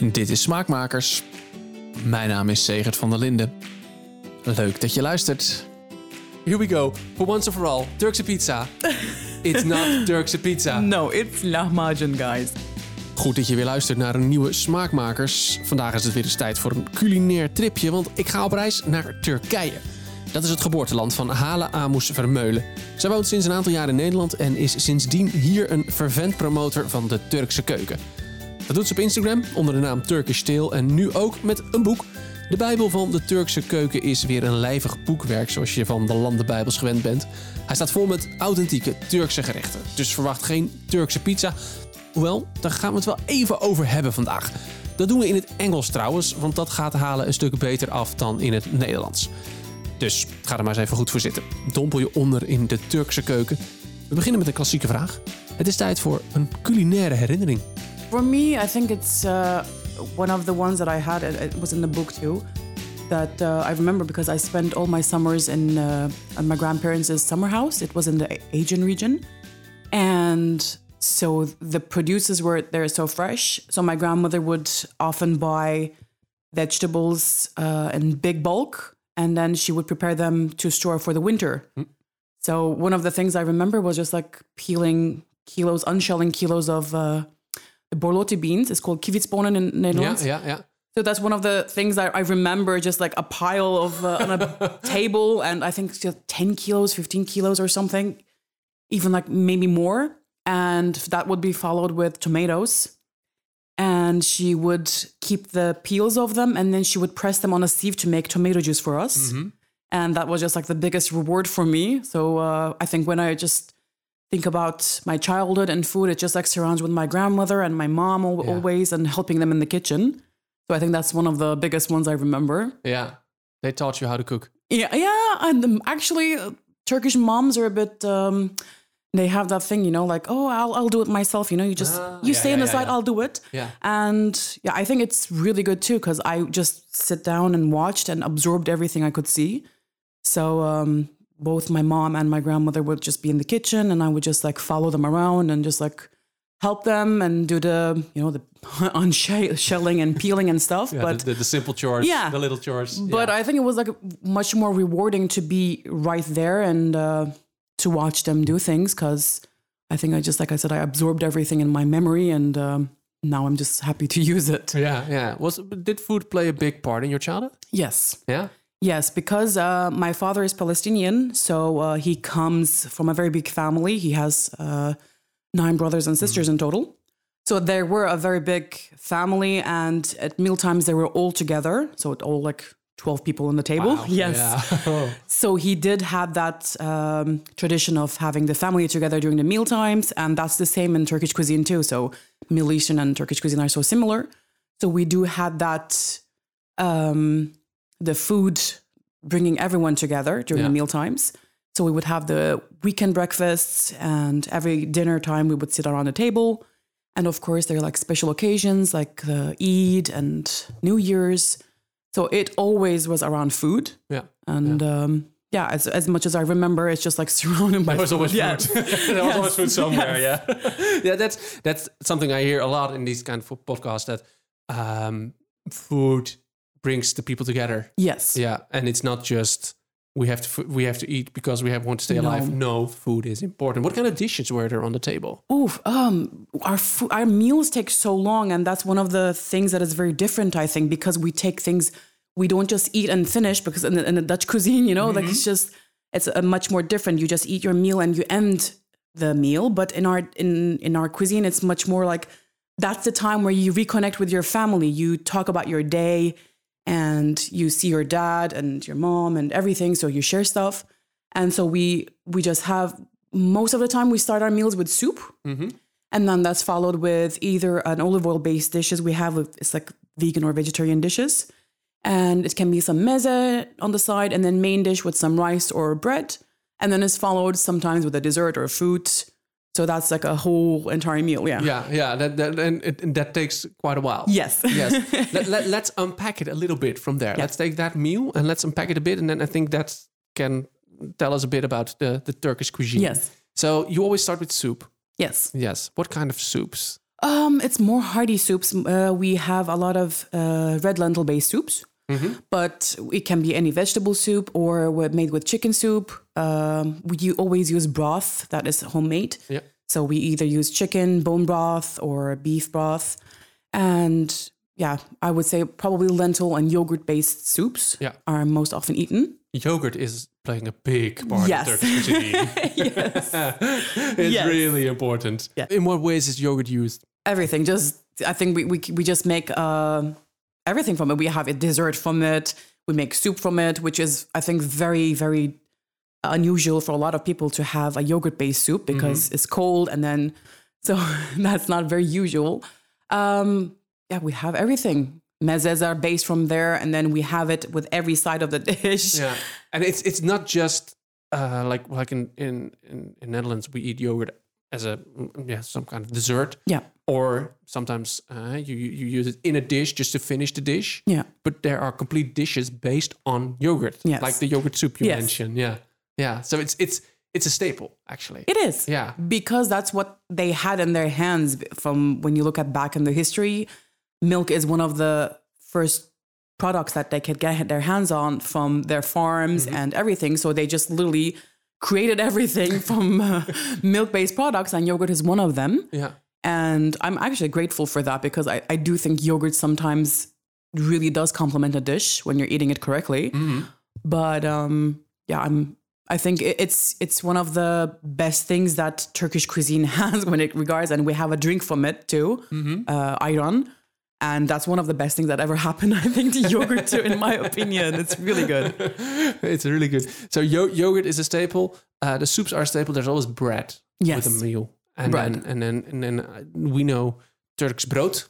Dit is Smaakmakers. Mijn naam is Segert van der Linden. Leuk dat je luistert. Here we go. For once and for all. Turkse pizza. It's not Turkse pizza. No, it's lahmacun, guys. Goed dat je weer luistert naar een nieuwe Smaakmakers. Vandaag is het weer eens tijd voor een culinair tripje, want ik ga op reis naar Turkije. Dat is het geboorteland van Hala Amus Vermeulen. Zij woont sinds een aantal jaar in Nederland en is sindsdien hier een fervent promotor van de Turkse keuken. Dat doet ze op Instagram onder de naam Turkish Tale en nu ook met een boek. De Bijbel van de Turkse keuken is weer een lijvig boekwerk zoals je van de landenbijbels gewend bent. Hij staat vol met authentieke Turkse gerechten. Dus verwacht geen Turkse pizza. Hoewel, daar gaan we het wel even over hebben vandaag. Dat doen we in het Engels trouwens, want dat gaat halen een stuk beter af dan in het Nederlands. Dus ga er maar eens even goed voor zitten. Dompel je onder in de Turkse keuken. We beginnen met een klassieke vraag. Het is tijd voor een culinaire herinnering. For me, I think it's uh, one of the ones that I had. It, was in the book too. That uh, I remember because I spent all my summers in uh, at my grandparents' summer house. It was in the Aegean region, and so the produces were there so fresh. So my grandmother would often buy vegetables uh, in big bulk, and then she would prepare them to store for the winter. So one of the things I remember was just like peeling kilos, unshelling kilos of uh, borlotti beans. It's called kievitsbonen in Netherlands. yeah, ja. So that's one of the things I, I remember, just like a pile of uh, on a table, and I think just ten kilos, fifteen kilos, or something, even like maybe more. And that would be followed with tomatoes. And she would keep the peels of them, and then she would press them on a sieve to make tomato juice for us. And that was just like the biggest reward for me. So uh, I think when I just think about my childhood and food, it just like surrounds with my grandmother and my mom al- Yeah. always and helping them in the kitchen. So I think that's one of the biggest ones I remember. Yeah. they taught you how to cook. Yeah, yeah. And um, actually, uh, Turkish moms are a bit. Um, they have that thing, you know, like, oh, I'll, I'll do it myself. You know, you just Ah, you yeah, stay yeah, on the side. I'll do it. Yeah. And yeah, I think it's really good too because I just sit down and watched and absorbed everything I could see. So um, both my mom and my grandmother would just be in the kitchen, and I would just like follow them around and just like help them and do the you know the unshelling and peeling and stuff. Ja, but de, de simple chores, Yeah. the little chores. but ja. I think it was like much more rewarding to be right there and uh, to watch them do things because I think I just like I said I absorbed everything in my memory and um, now I'm just happy to use it. yeah, yeah. Was did food play a big part in your childhood? Yes. Yeah. Yes, because uh, my father is Palestinian, so uh, he comes from a very big family. He has uh, nine brothers and sisters in total. So there were a very big family, and at mealtimes they were all together. So it all like twelve people on the table. Wow. Yes. Yeah. So he did have that um, tradition of having the family together during the meal times, and that's the same in Turkish cuisine too. So Middle Eastern and Turkish cuisine are so similar. So we do have that um, the food bringing everyone together during Yeah. the meal times. So we would have the weekend breakfasts, and every dinner time we would sit around the table. And of course, there are like special occasions like the Eid and New Year's. So it always was around food. yeah. And um, yeah, as, as much as I remember, it's just like surrounded by There was always food. Yes. food. there was always food somewhere. Yeah, yeah. That's that's something I hear a lot in these kind of podcasts. That um, food brings the people together. yes. Yeah, and it's not just we have to we have to eat because we have want to stay No. alive. No, food is important. What kind of dishes were there on the table? Oof, um, our fo- our meals take so long, and that's one of the things that is very different, I think, because we take things we don't just eat and finish because in the, in the Dutch cuisine, you know, like it's just it's a much more different. You just eat your meal and you end the meal, but in our in in our cuisine, it's much more like that's the time where you reconnect with your family. You talk about your day, and you see your dad and your mom and everything. So you share stuff, and so we we just have most of the time we start our meals with soup. Mm-hmm. And then that's followed with either an olive oil based dishes we have, it's like vegan or vegetarian dishes. And it can be some meze on the side, and then main dish with some rice or bread. And then it's followed sometimes with a dessert or fruit. So that's like a whole entire meal. Yeah. Yeah, yeah, that, that and, it, and that takes quite a while. Yes. yes. let, let, let's unpack it a little bit from there. Let's take that meal and let's unpack it a bit, and then I think that can tell us a bit about the, the Turkish cuisine. Yes. So you always start with soup. Yes. Yes. What kind of soups? Um, it's more hearty soups. Uh, we have a lot of uh, red lentil based soups, but it can be any vegetable soup or made with chicken soup. Um, we always use broth that is homemade. Yeah. So we either use chicken bone broth or beef broth, and yeah, I would say probably lentil and yogurt based soups Yeah. are most often eaten. Yogurt is playing a big part Yes. in Turkish cuisine. yes, it's Yes. really important. Yeah. In what ways is yogurt used? everything. Just I think we we we just make um everything from it. We have a dessert from it. We make soup from it, which is I think very very unusual for a lot of people to have a yogurt based soup because it's cold and then so that's not very usual. Um, yeah, we have everything. Mezes are based from there, and then we have it with every side of the dish. Yeah, and it's it's not just uh, like like in, in in in Netherlands we eat yogurt as a mm, yeah some kind of dessert, Yeah. or sometimes uh, you you you use it in a dish just to finish the dish. Yeah. But there are complete dishes based on yogurt, Yes. like the yogurt soup you Yes. mentioned. Yeah, yeah. So it's it's it's a staple actually. It is. Yeah. Because that's what they had in their hands from when you look at back in the history. Milk is one of the first products that they could get their hands on from their farms and everything. So they just literally created everything from uh, milk based products, and yogurt is one of them. yeah. And I'm actually grateful for that because I, I do think yogurt sometimes really does complement a dish when you're eating it correctly. But um, yeah, I'm. I think it's it's one of the best things that Turkish cuisine has when it regards, and we have a drink from it too, uh, ayran, and that's one of the best things that ever happened. I think to yogurt too, in my opinion, it's really good. it's really good. So yo- yogurt is a staple. Uh, the soups are a staple. There's always bread Yes. with a meal, and Bread. then and then and then uh, we know Turks brood.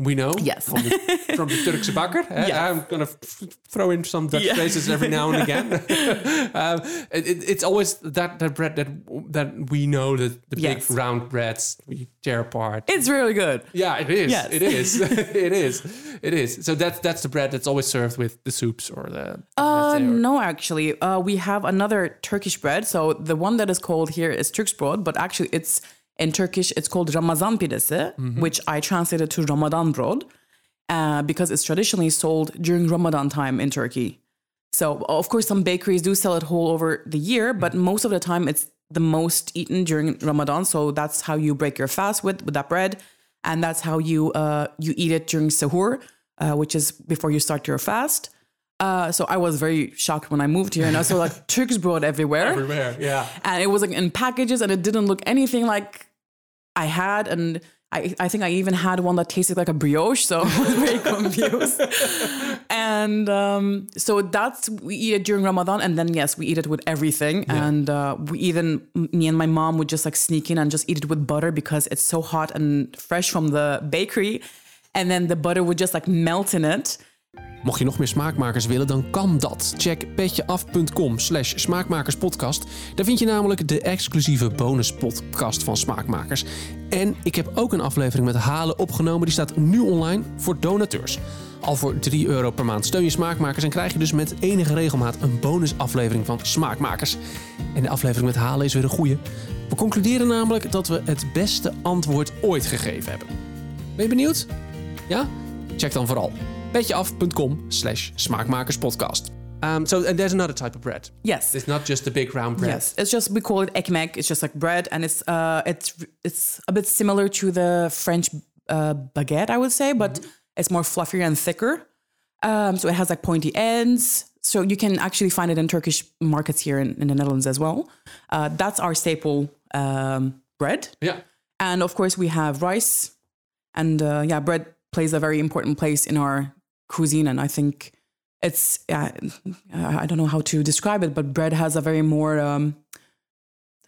We know Yes. from the, from the Turkse bakker. Yes. I'm gonna f- throw in some Dutch Yeah. phrases every now and again. um, it, it- it's always that that bread that that we know the the Yes. big round breads we tear apart. It's really good. yeah, it is. Yes. It is. it is. It is. So that's that's the bread that's always served with the soups or the. Uh, or- no, actually, uh, we have another Turkish bread. So the one that is called here is Turks bread, but actually it's in Turkish it's called Ramazan pidesi, which I translated to Ramadan bread uh, because it's traditionally sold during Ramadan time in Turkey. So of course some bakeries do sell it whole over the year, but most of the time it's the most eaten during Ramadan. So that's how you break your fast with with that bread, and that's how you uh, you eat it during sahur, uh, which is before you start your fast. Uh, so I was very shocked when I moved here and I saw like Turkish broad everywhere. Everywhere, yeah. And it was like in packages and it didn't look anything like I had. And I, I think I even had one that tasted like a brioche. So I was very confused. and um, so that's, we eat it during Ramadan. And then, yes, we eat it with everything. And uh, we even, me and my mom would just like sneak in and just eat it with butter because it's so hot and fresh from the bakery. And then the butter would just like melt in it. Mocht je nog meer smaakmakers willen, dan kan dat. Check petjeaf.com slash smaakmakerspodcast. Daar vind je namelijk de exclusieve bonuspodcast van Smaakmakers. En ik heb ook een aflevering met Halen opgenomen. Die staat nu online voor donateurs. Al voor 3 euro per maand steun je Smaakmakers... en krijg je dus met enige regelmaat een bonusaflevering van Smaakmakers. En de aflevering met Halen is weer een goeie. We concluderen namelijk dat we het beste antwoord ooit gegeven hebben. Ben je benieuwd? Ja? Check dan vooral petjeaf.com slash smaakmakerspodcast. Um, so, and there's another type of bread. Yes. It's not just the big round bread. Yes, it's just we call it ekmek. It's just like bread, and it's uh, it's it's a bit similar to the French uh, baguette, I would say, but it's more fluffier and thicker. Um, so it has like pointy ends. So you can actually find it in Turkish markets here in, in the Netherlands as well. Uh, that's our staple um, bread, Yeah. and of course we have rice, and uh, yeah, bread plays a very important place in our cuisine, and I think it's yeah, I don't know how to describe it, but bread has a very more um,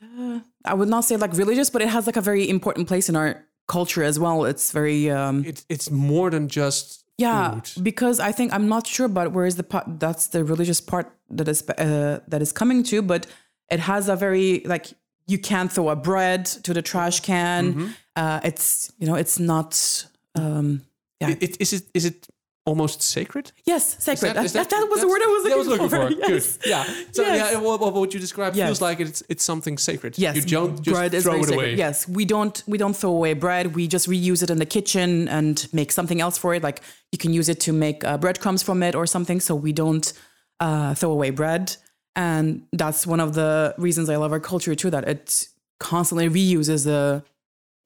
uh, I would not say like religious, but it has like a very important place in our culture as well. It's very um, It, it's more than just yeah, food. because I think I'm not sure but where is the part that's the religious part that is uh, that is coming to, but it has a very like you can't throw a bread to the trash can. Mm-hmm. Uh, it's you know it's not um, yeah It, it, is it is it almost sacred. Yes, sacred. That, is that, that was the word I was looking, was looking for. Yes. Good. Yeah. So Yes. yeah, what, what you describe Yes. feels like it's it's something sacred. Yes, You don't just bread is throw it sacred. away. Yes, we don't we don't throw away bread. We just reuse it in the kitchen and make something else for it. Like you can use it to make uh, breadcrumbs from it or something. So we don't uh, throw away bread, and that's one of the reasons I love our culture too. That it constantly reuses the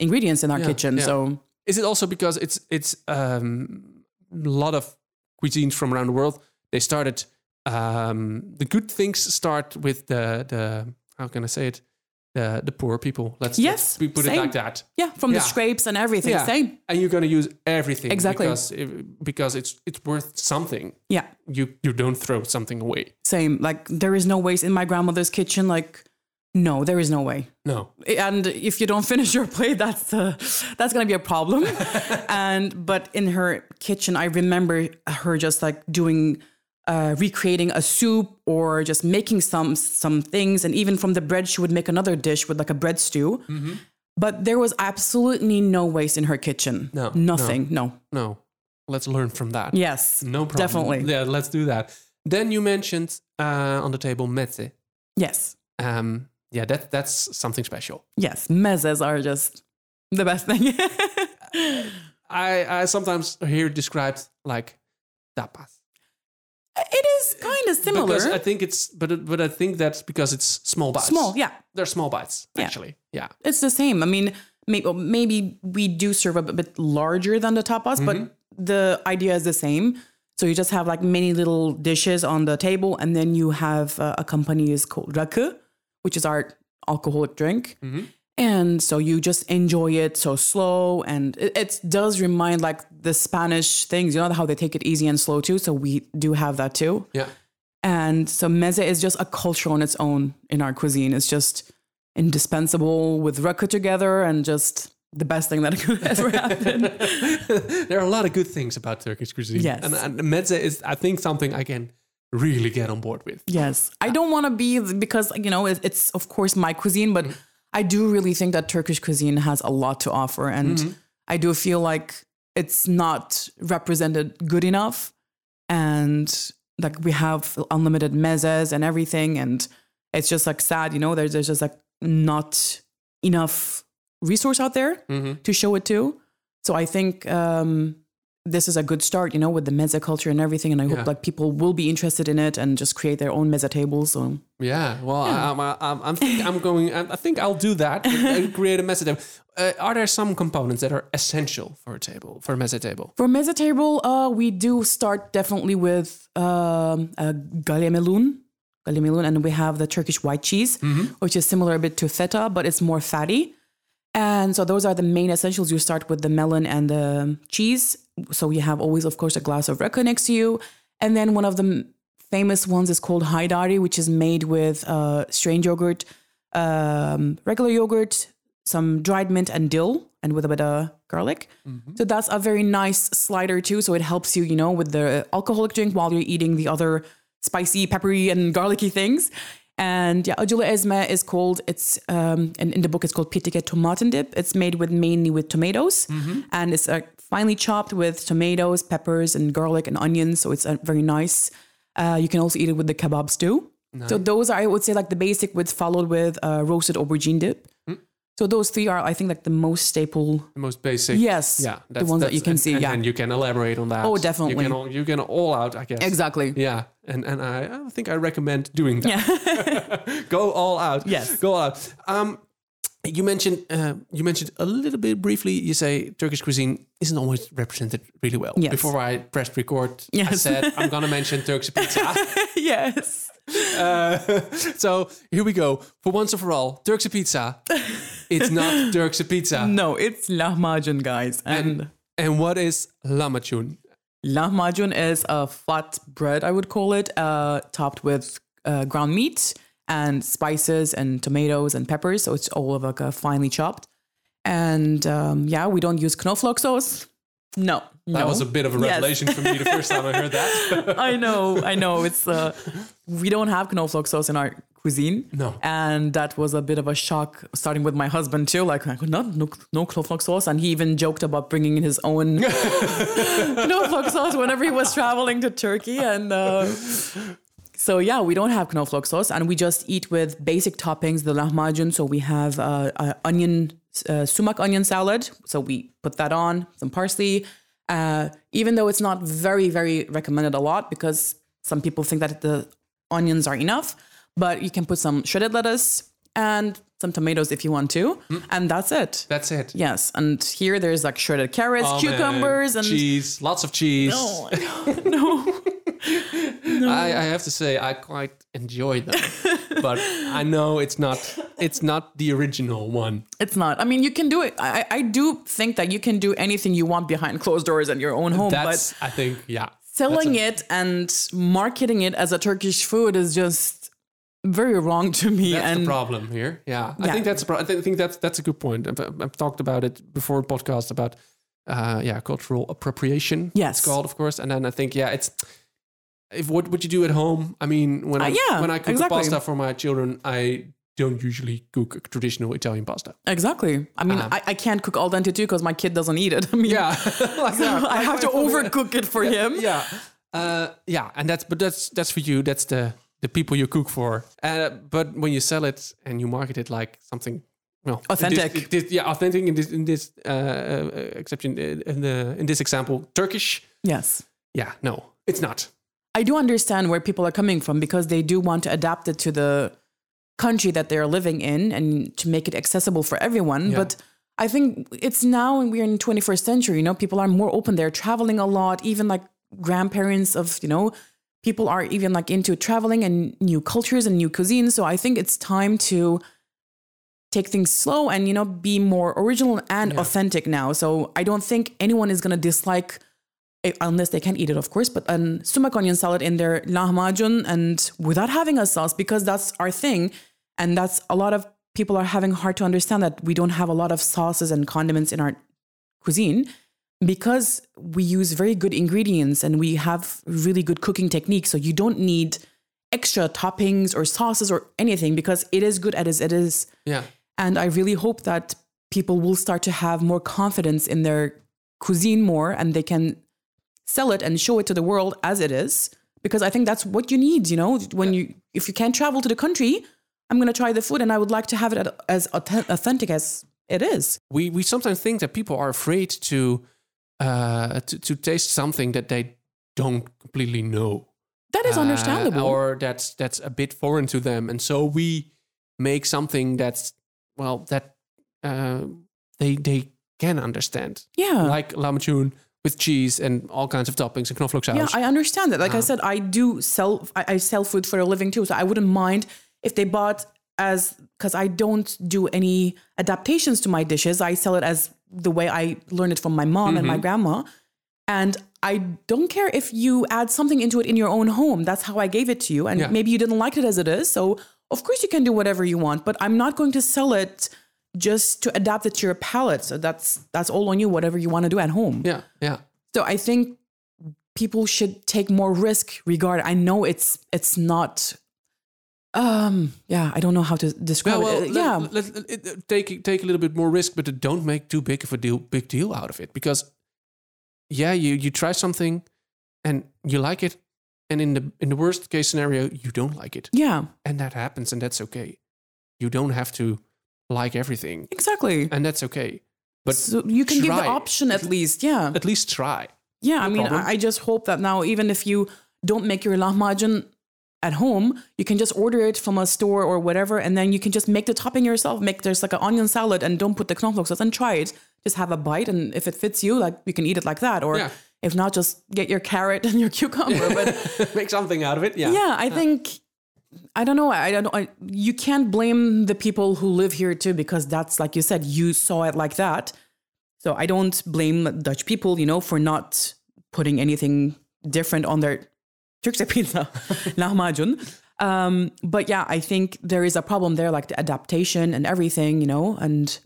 ingredients in our Yeah, kitchen. yeah. So Is it also because it's it's um, lot of cuisines from around the world? They started. Um, the good things start with the the how can I say it? The the poor people. Let's Yes, let's we put it like that. yeah, from Yeah. the scrapes and everything. Yeah. Same. And you're gonna use everything Exactly. because because it's it's worth something. Yeah. You you don't throw something away. Same. Like there is no waste in my grandmother's kitchen. Like no, there is no way. No. and if you don't finish your plate that's uh, that's gonna be a problem and but in her kitchen i remember her just like doing uh, recreating a soup or just making some some things and even from the bread she would make another dish with like a bread stew but there was absolutely no waste in her kitchen No, no. nothing no, No. Let's learn from that. yes No problem. definitely Yeah, let's do that. Then you mentioned uh, on the table mezze. yes Um, yeah, that that's something special. yes mezes are just the best thing I, I sometimes hear described like tapas. it is kind of similar Because I think it's, but but I think that's because it's small bites. small yeah They're small bites, Yeah. actually. Yeah. it's the same. I mean, maybe, maybe we do serve a bit larger than the tapas, Mm-hmm. but the idea is the same. So you just have like many little dishes on the table, and then you have uh, a company is called rakı, which is our alcoholic drink. Mm-hmm. And so you just enjoy it so slow, and it, it does remind like the Spanish things. You know how they take it easy and slow too. So we do have that too. Yeah. And so meze is just a culture on its own in our cuisine. It's just indispensable with rakı together and just the best thing that could ever happen. there are a lot of good things about Turkish cuisine. Yes. And, and mezze is, I think, something I can really get on board with. yes. I don't want to be, because, you know, it's of course my cuisine, but mm-hmm. I do really think that Turkish cuisine has a lot to offer. And mm-hmm. I do feel like it's not represented good enough. And like we have unlimited mezes and everything. And it's just like sad, you know, there's, there's just like not enough resource out there mm-hmm. to show it to. So I think um, this is a good start, you know, with the mezza culture and everything. And I hope Yeah. like people will be interested in it and just create their own mezza tables. So Yeah, well, I, I'm, I'm, I'm, think I'm going. I think I'll do that. uh, create a mezze table. Uh, are there some components that are essential for a table, for a mezze table? for mezza table, uh, we do start definitely with um, uh, Galia melon. Galemelun, and we have the Turkish white cheese, which is similar a bit to feta, but it's more fatty. And so those are the main essentials. You start with the melon and the cheese. So you have always, of course, a glass of rakı next to you. And then one of the famous ones is called haydari, which is made with uh, strained yogurt, um, regular yogurt, some dried mint and dill, and with a bit of garlic. So that's a very nice slider too. So it helps you, you know, with the alcoholic drink while you're eating the other spicy, peppery, and garlicky things. And yeah, acılı ezme is called, it's, um, and in the book it's called pitike tomaten dip. It's made with mainly with tomatoes and it's uh, finely chopped with tomatoes, peppers, and garlic and onions. So it's uh, very nice. Uh, you can also eat it with the kebab stew. So those are, I would say, like the basic with followed with uh, roasted aubergine dip. So those three are, I think, like the most staple. The most basic. Yes, Yeah, the ones that you can and, see. And, yeah, and you can elaborate on that. Oh, definitely. You can all, you can all out, I guess. exactly. Yeah, and and I, I think I recommend doing that. Yeah. Go all out. Yes. Go all out. Um, you mentioned uh, you mentioned a little bit briefly. You say Turkish cuisine isn't always represented really well. Yes. Before I pressed record, I said I'm gonna mention Turkish pizza. yes. Uh, so here we go. For once and for all, Turkse pizza. It's not Turkse pizza. No, it's lahmacun, guys. And, And and what is lamachun? lahmacun is a flat bread, I would call it, uh, topped with uh, ground meat and spices and tomatoes and peppers. So it's all of like a finely chopped. And um, yeah, we don't use knoflook sauce. No, That no. was a bit of a Yes. revelation for me the first time I heard that. I know, I know. It's uh, we don't have knoflook sauce in our cuisine. No. And that was a bit of a shock, starting with my husband too. Like, I could not no, no knoflook sauce, and he even joked about bringing in his own knoflook sauce whenever he was traveling to Turkey. And uh, so yeah, we don't have knoflook sauce, and we just eat with basic toppings. The lahmacun. So we have uh, uh, onion, uh, sumac onion salad. So we put that on some parsley. Uh, even though it's not very, very recommended a lot because some people think that the onions are enough, but you can put some shredded lettuce and some tomatoes if you want to, and that's it. That's it. Yes, and here there's like shredded carrots, Oh, man. cucumbers, and cheese, lots of cheese. No, God, no. I, I have to say I quite enjoy them, but I know it's not it's not the original one. It's not. I mean, you can do it. I, I do think that you can do anything you want behind closed doors in your own home, but I think yeah. selling it and marketing it as a Turkish food is just very wrong to me. That's and the problem here. Yeah, I think that's a pro- I think that's that's a good point. I've, I've talked about it before podcast about uh, yeah cultural appropriation. Yes. it's called of course. And then I think yeah, it's if what would you do at home? I mean, when I Uh, yeah, when I cook exactly. pasta for my children, I don't usually cook traditional Italian pasta. exactly. I mean, I, I can't cook al dente too because my kid doesn't eat it. I mean, Um, Yeah, like that. I have to overcook it for him. yeah uh yeah and that's but that's that's for you that's the the people you cook for uh but when you sell it and you market it like something well in Authentic. this, this- yeah authentic in this in this uh, uh exception uh, in the in this example turkish Yes. yeah no it's not I do understand where people are coming from because they do want to adapt it to the country that they're living in and to make it accessible for everyone. Yeah. But I think it's now and we're in 21st century, you know, people are more open. They're traveling a lot, even like grandparents of, you know, people are even like into traveling and new cultures and new cuisines. So I think it's time to take things slow and, you know, be more original and authentic now. So I don't think anyone is going to dislike Eh, unless they can eat it, of course, but an sumac onion salad in their lahmacun and without having a sauce because that's our thing. And that's a lot of people are having hard to understand that we don't have a lot of sauces and condiments in our cuisine because we use very good ingredients and we have really good cooking techniques. So you don't need extra toppings or sauces or anything because it is good as it is. yeah And I really hope that people will start to have more confidence in their cuisine more and they can sell it and show it to the world as it is. Because I think that's what you need, you know, when you, if you can't travel to the country, I'm going to try the food and I would like to have it as authentic as it is. we we sometimes think that people are afraid to uh to, to taste something that they don't completely know That is uh, understandable. or that's that's a bit foreign to them and so we make something that's well that uh, they they can understand yeah. like lahmacun with cheese and all kinds of toppings and knoflook sauce Yeah, I understand that. Uh-huh. Like I said, I do sell. I, I sell food for a living too, so I wouldn't mind if they bought as because I don't do any adaptations to my dishes. I sell it as the way I learned it from my mom and my Mm-hmm. grandma, and I don't care if you add something into it in your own home. That's how I gave it to you, and Yeah. maybe you didn't like it as it is. So of course you can do whatever you want, but I'm not going to sell it just to adapt it to your palate. So that's that's all on you. Whatever you want to do at home. yeah yeah So I think people should take more risk regard. I know it's it's not. Um. Yeah, I don't know how to describe well, well it. let- yeah. let, let- take take a little bit more risk but don't make too big of a deal big deal out of it because yeah you you try something and you like it and in the in the worst case scenario you don't like it yeah. and that happens and that's okay you don't have to like everything Exactly. and that's okay but so you can give the option at least. Yeah. at least try Yeah. I mean, problem. I just hope that now, even if you don't make your lahmacun at home, you can just order it from a store or whatever, and then you can just make the topping yourself. Make there's like an onion salad, and don't put the knoflook sauce, and try it. Just have a bite, and if it fits you, like you can eat it like that, or Yeah. if not, just get your carrot and your cucumber. But make something out of it yeah yeah, I think I don't know. I don't. I, you can't blame the people who live here too, because that's like you said, you saw it like that. So I don't blame Dutch people, you know, for not putting anything different on their Turkse pizza, lahmacun. Um, but yeah, I think there is a problem there, like the adaptation and everything, you know. And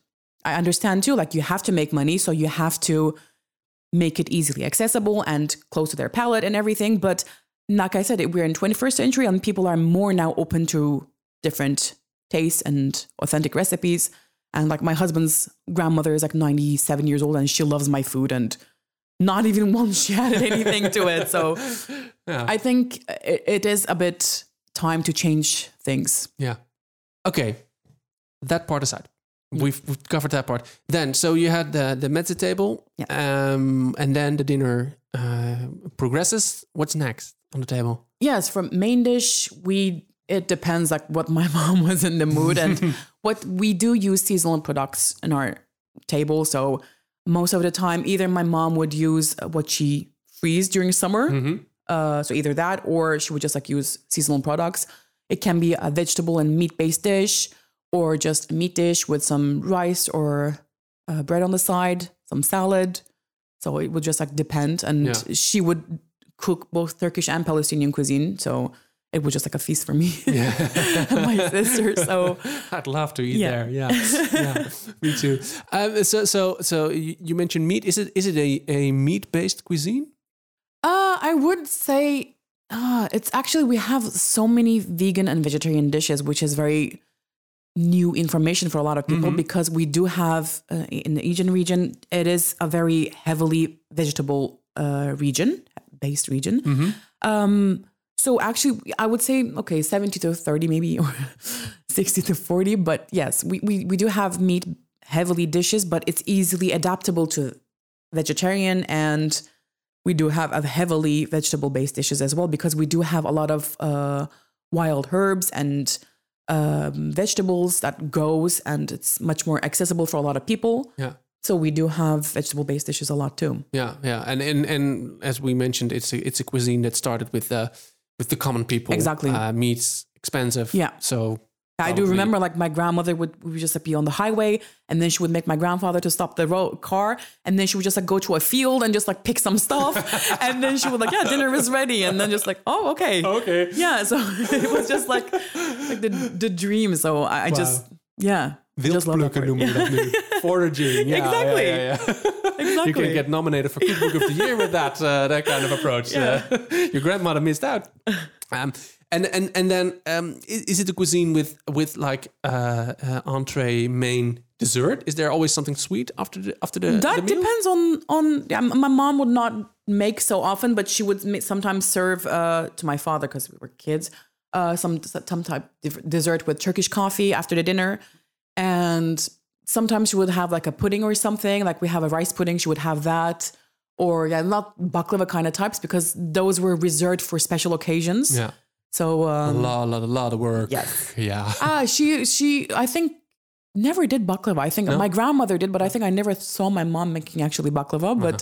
I understand too, like you have to make money, so you have to make it easily accessible and close to their palate and everything. But like I said, we're in 21st century and people are more now open to different tastes and authentic recipes. And like my husband's grandmother is like 97 years old and she loves my food and not even once she added anything to it. So Yeah. I think it, it is a bit time to change things. Yeah. Okay. That part aside. We've, we've covered that part. Then, so you had the the mezze table, um, and then the dinner uh, progresses. What's next on the table? Yes, from main dish, we it depends like what my mom was in the mood and what we do use seasonal products in our table. So most of the time, either my mom would use what she frees during summer, uh, so either that or she would just like use seasonal products. It can be a vegetable and meat based dish, or just a meat dish with some rice or uh, bread on the side, some salad. So it would just like depend. And Yeah. she would cook both Turkish and Palestinian cuisine. So it was just like a feast for me and my sister. So I'd love to eat Yeah. there. Yeah, yeah, me too. Um, so, so, so you you mentioned meat. Is it is it a, a meat based cuisine? Uh, I would say uh, it's actually we have so many vegan and vegetarian dishes, which is very new information for a lot of people because we do have uh, in the Aegean region, it is a very heavily vegetable uh, region, based region. Um, so actually, I would say okay, seventy to thirty, maybe or sixty to forty. But yes, we we we do have meat heavily dishes, but it's easily adaptable to vegetarian and we do have a heavily vegetable based dishes as well because we do have a lot of uh, wild herbs and um, vegetables that goes and it's much more accessible for a lot of people Yeah, so we do have vegetable based dishes a lot too yeah, yeah. And and and as we mentioned, it's a it's a cuisine that started with the with the common people. Exactly. Uh, meat's expensive. Yeah. So I do remember like my grandmother would, would just like, be on the highway and then she would make my grandfather to stop the road car and then she would just like go to a field and just like pick some stuff and then she would like yeah dinner is ready and then just like oh okay okay. yeah so it was just like like the the dream so I, I just yeah I just love that Wildplukken noemen we dat nu. Foraging. Ja, Exactly. ja, ja, ja. You can get nominated for Cookbook of the Year with that uh, that kind of approach. Yeah. Uh, your grandmother missed out. Um, and and and then um, is, is it a cuisine with with like uh, uh, entree, main, dessert? Is there always something sweet after the after the, that the depends on on yeah, my mom would not make so often but she would sometimes serve uh to my father because we were kids uh some some type of dessert with turkish coffee after the dinner and sometimes she would have like a pudding or something like we have a rice pudding she would have that. Or yeah not baklava kind of types because those were reserved for special occasions. Yeah, so a um lot, lot, a lot of work. Yes. Yeah. ah she she i think never did baklava. I think my grandmother did but i think i never saw my mom making actually baklava but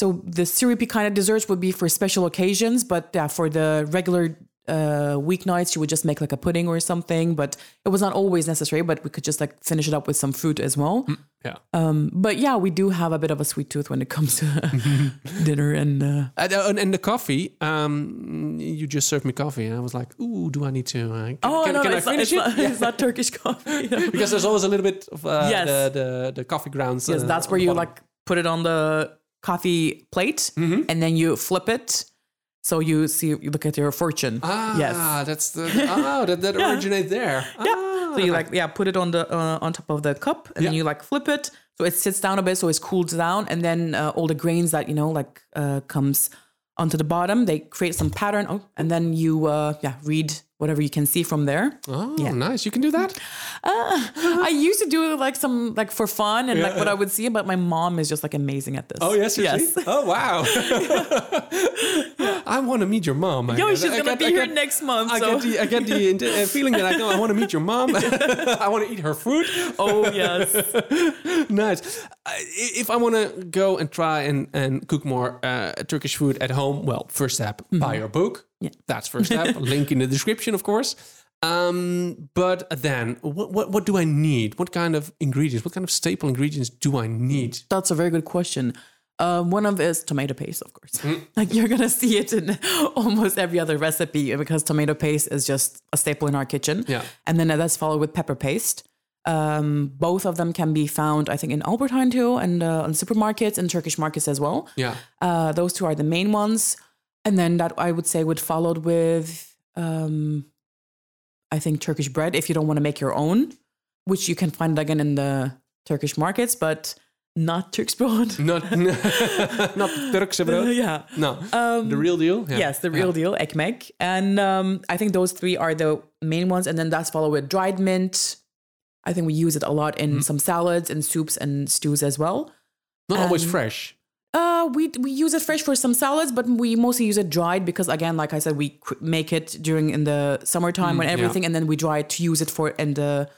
so the syrupy kind of desserts would be for special occasions but yeah for the regular uh weeknights she would just make like a pudding or something but it was not always necessary but we could just like finish it up with some fruit as well Yeah. um but yeah we do have a bit of a sweet tooth when it comes to dinner and uh And, uh, and the coffee, um, you just served me coffee, and I was like, "Ooh, do I need to? Uh, can, oh can, no, can I it's, not, finish it's, it?" not, it's not turkish coffee because there's always a little bit of uh, Yes. the, the the coffee grounds. Yes, uh, that's where you bottom. like put it on the coffee plate Mm-hmm. and then you flip it. So you see, you look at your fortune. Ah, yes. that's the oh that, that originates there. Yeah. Ah, So you like yeah, put it on the uh, on top of the cup, and then you like flip it, so it sits down a bit, so it cools down, and then uh, all the grains that you know like uh, comes onto the bottom. They create some pattern, oh, and then you uh, yeah read whatever you can see from there. Oh, yeah. nice! You can do that. I used to do like some like for fun and like what I would see, but my mom is just like amazing at this. Oh yes, yes. Oh wow! I want to meet your mom. I- Yo, she's I gonna get- be I here get- next month. I so. get the I get the uh, feeling that I go. I want to meet your mom. I want to eat her food. oh yes. nice. Uh, if I want to go and try and, and cook more uh, Turkish food at home, well, first step, buy your book. Yeah. That's first step. Link in the description, of course. Um, but then, what, what what do I need? What kind of ingredients? What kind of staple ingredients do I need? That's a very good question. Um, one of is tomato paste, of course. Mm. like you're gonna see it in almost every other recipe because tomato paste is just a staple in our kitchen. Yeah. And then that's followed with pepper paste. Um, both of them can be found, I think, in Albert Heijn too, and uh, on supermarkets and Turkish markets as well. Yeah. Uh, those two are the main ones, and then that I would say would followed with um, I think Turkish bread if you don't want to make your own, which you can find again in the Turkish markets, but not Turkish broad. Not, not Turkse brood. yeah. No, the real deal. Yeah. Yes, the real deal, ekmek. And um, I think those three are the main ones. And then that's followed with dried mint. I think we use it a lot in some salads and soups and stews as well. Not always Um, fresh. Uh, we we use it fresh for some salads, but we mostly use it dried because, again, like I said, we make it during in the summertime when Mm, yeah. everything, and then we dry it to use it for in the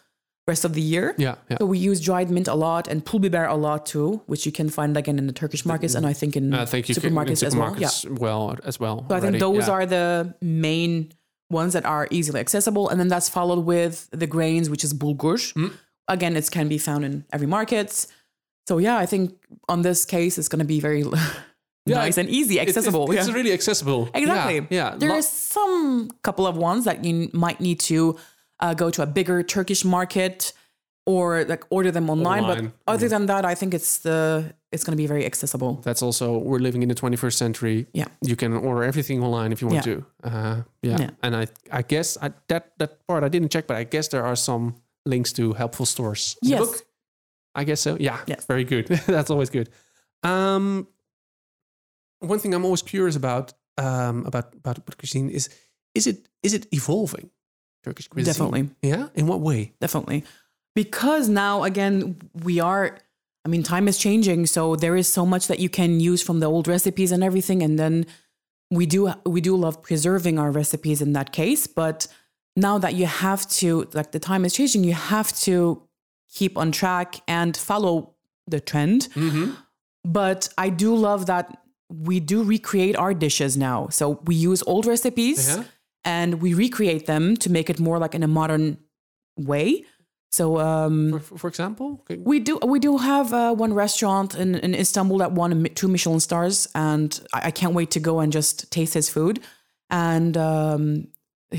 rest of the year. Yeah, yeah. So we use dried mint a lot and pul biber a lot too, which you can find again in the Turkish markets and I think in I think you can in supermarkets, as well. Yeah. well as well. So I think those Yeah. are the main ones that are easily accessible, and then that's followed with the grains, which is bulgur. Hmm. Again, it can be found in every market. So yeah, I think on this case, it's going to be very nice and easy, accessible. It's, it's yeah. really accessible. Exactly. Yeah. yeah. There Lo- are some couple of ones that you might need to uh, go to a bigger Turkish market or like order them online. Online, But other than that, I think it's the it's going to be very accessible. that's also we're living in the 21st century. Yeah. you can order everything online if you want Yeah. to. Uh, yeah. Yeah. and I I guess I, that that part I didn't check, but I guess there are some links to helpful stores. Yes. I guess so. Yeah, Yes. very good. that's always good. Um, one thing I'm always curious about um about about cuisine is is it is it evolving Turkish cuisine? Definitely. Yeah. In what way? definitely because now again we are i mean time is changing so there is so much that you can use from the old recipes and everything and then we do we do love preserving our recipes in that case but now that you have to like the time is changing you have to keep on track and follow the trend but i do love that we do recreate our dishes now so we use old recipes Yeah. and we recreate them to make it more like in a modern way. So um, For, for, for example, Okay. we do we do have uh, one restaurant in, in Istanbul that won two Michelin stars, and I, I can't wait to go and just taste his food. And um,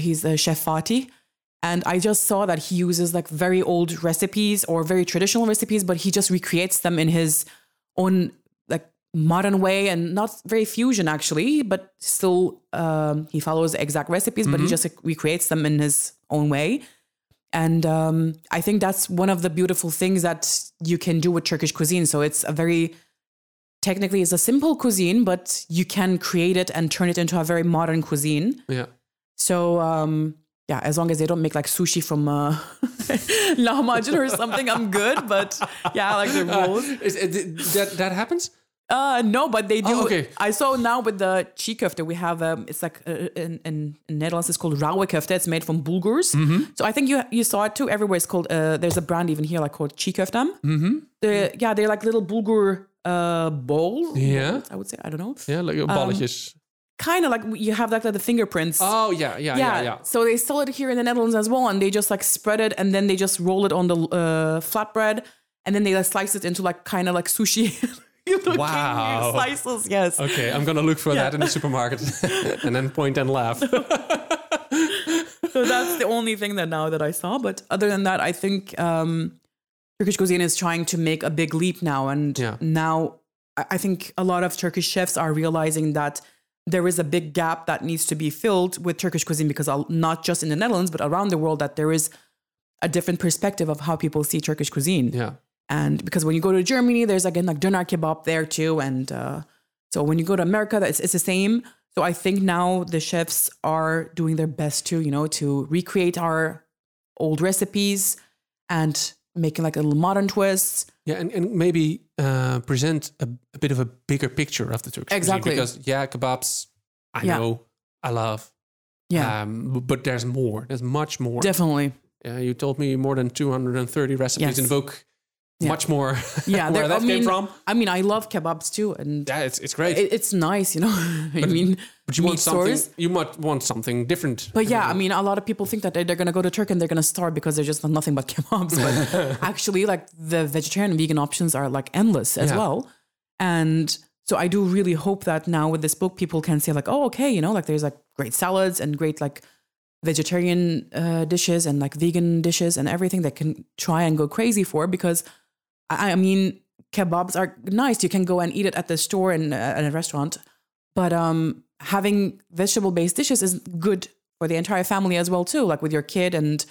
he's a chef Fatih, and I just saw that he uses like very old recipes or very traditional recipes, but he just recreates them in his own like modern way and not very fusion actually, but still um, he follows exact recipes, but he just like, recreates them in his own way. And um, I think that's one of the beautiful things that you can do with Turkish cuisine. So it's a very technically it's a simple cuisine, but you can create it and turn it into a very modern cuisine. Yeah. So um, yeah, as long as they don't make like sushi from uh, lahmacun or something, I'm good. But yeah, I like the rules. Is, it- that that happens? Uh, no, but they do. Oh, okay. I saw now with the çiğ köfte, we have um, it's like uh, in, in Netherlands it's called rauwe kofte. It's made from bulgurs. Mm-hmm. So I think you you saw it too. Everywhere it's called. Uh, there's a brand even here like called chikoftam. Mm-hmm. They're, yeah, they're like little bulgur uh bowl. Yeah. I would say I don't know. Yeah, like balletjes. Kind of like you have like the fingerprints. oh yeah, yeah, yeah, yeah. So they sell it here in the Netherlands as well, and they just like spread it, and then they just roll it on the uh, flatbread, and then they like, slice it into like kind of like sushi. Wow. Slices, yes. Okay, I'm gonna look for that in the supermarket and then point and laugh. So that's the only thing that now that I saw. But other than that, I think um, Turkish cuisine is trying to make a big leap now, and Yeah. now I I think a lot of Turkish chefs are realizing that there is a big gap that needs to be filled with Turkish cuisine because not just in the Netherlands but around the world that there is a different perspective of how people see Turkish cuisine. yeah, And because when you go to Germany, there's again like doner kebab there too. And uh, so when you go to America, it's, it's the same. So I think now the chefs are doing their best to, you know, to recreate our old recipes and making like a little modern twist. yeah, and, and maybe uh, present a, a bit of a bigger picture of the Turkish cuisine, Exactly. because yeah, kebabs, I Yeah. know, I love. Yeah, Um, but there's more. There's much more. definitely. Uh, you told me more than 230 recipes Yes. in the book. Yeah. Much more. Yeah, where there- that I came mean, from. I mean, I love kebabs too, and Yeah, it's it's great. it, it's nice, you know. I mean, but you want something. stores. You might want something different. But yeah, I mean, a lot of people think that they're, they're going to go to Turkey and they're going to starve because they're just nothing but kebabs. But actually, like the vegetarian and vegan options are like endless as Yeah. well. And so I do really hope that now with this book, people can say like, oh, okay, you know, like there's like great salads and great like vegetarian uh, dishes and like vegan dishes and everything that can try and go crazy for because I, mean, kebabs are nice. You can go and eat it at the store and uh, at a restaurant, but um, having vegetable based dishes is good for the entire family as well too, like with your kid and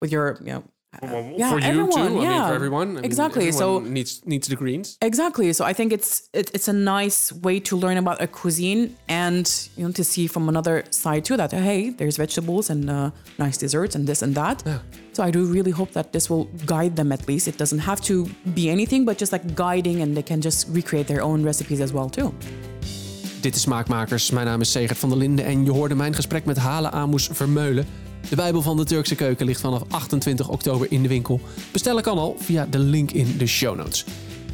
with your you know Well, yeah, for you everyone, too. I mean, yeah. for everyone. I mean, Exactly, so- needs needs the greens. Exactly. So I think it's it, it's a nice way to learn about a cuisine and you know to see from another side too that hey, there's vegetables and uh, nice desserts and this and that. Yeah. So I do really hope that this will guide them at least. It doesn't have to be anything, but just like guiding, and they can just recreate their own recipes as well too. Dit is Smaakmakers. Mijn naam is Segert van der Linden en je hoorde mijn gesprek met Hala Amoes Vermeulen. De Bijbel van de Turkse keuken ligt vanaf 28 oktober in de winkel. Bestellen kan al via de link in de show notes.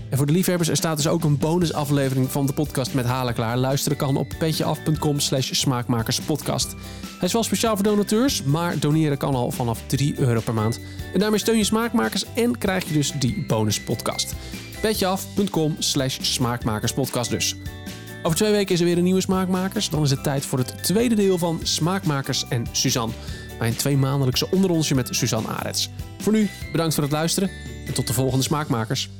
En voor de liefhebbers, er staat dus ook een bonusaflevering van de podcast met Halen klaar. Luisteren kan op petjeaf.com slash smaakmakerspodcast. Hij is wel speciaal voor donateurs, maar doneren kan al vanaf 3 euro per maand. En daarmee steun je Smaakmakers en krijg je dus die bonuspodcast. petjeaf.com slash smaakmakerspodcast dus. Over twee weken is er weer een nieuwe Smaakmakers. Dan is het tijd voor het tweede deel van Smaakmakers en Suzanne. Mijn twee maandelijkse onderrondje met Suzanne Arets. Voor nu, bedankt voor het luisteren en tot de volgende Smaakmakers.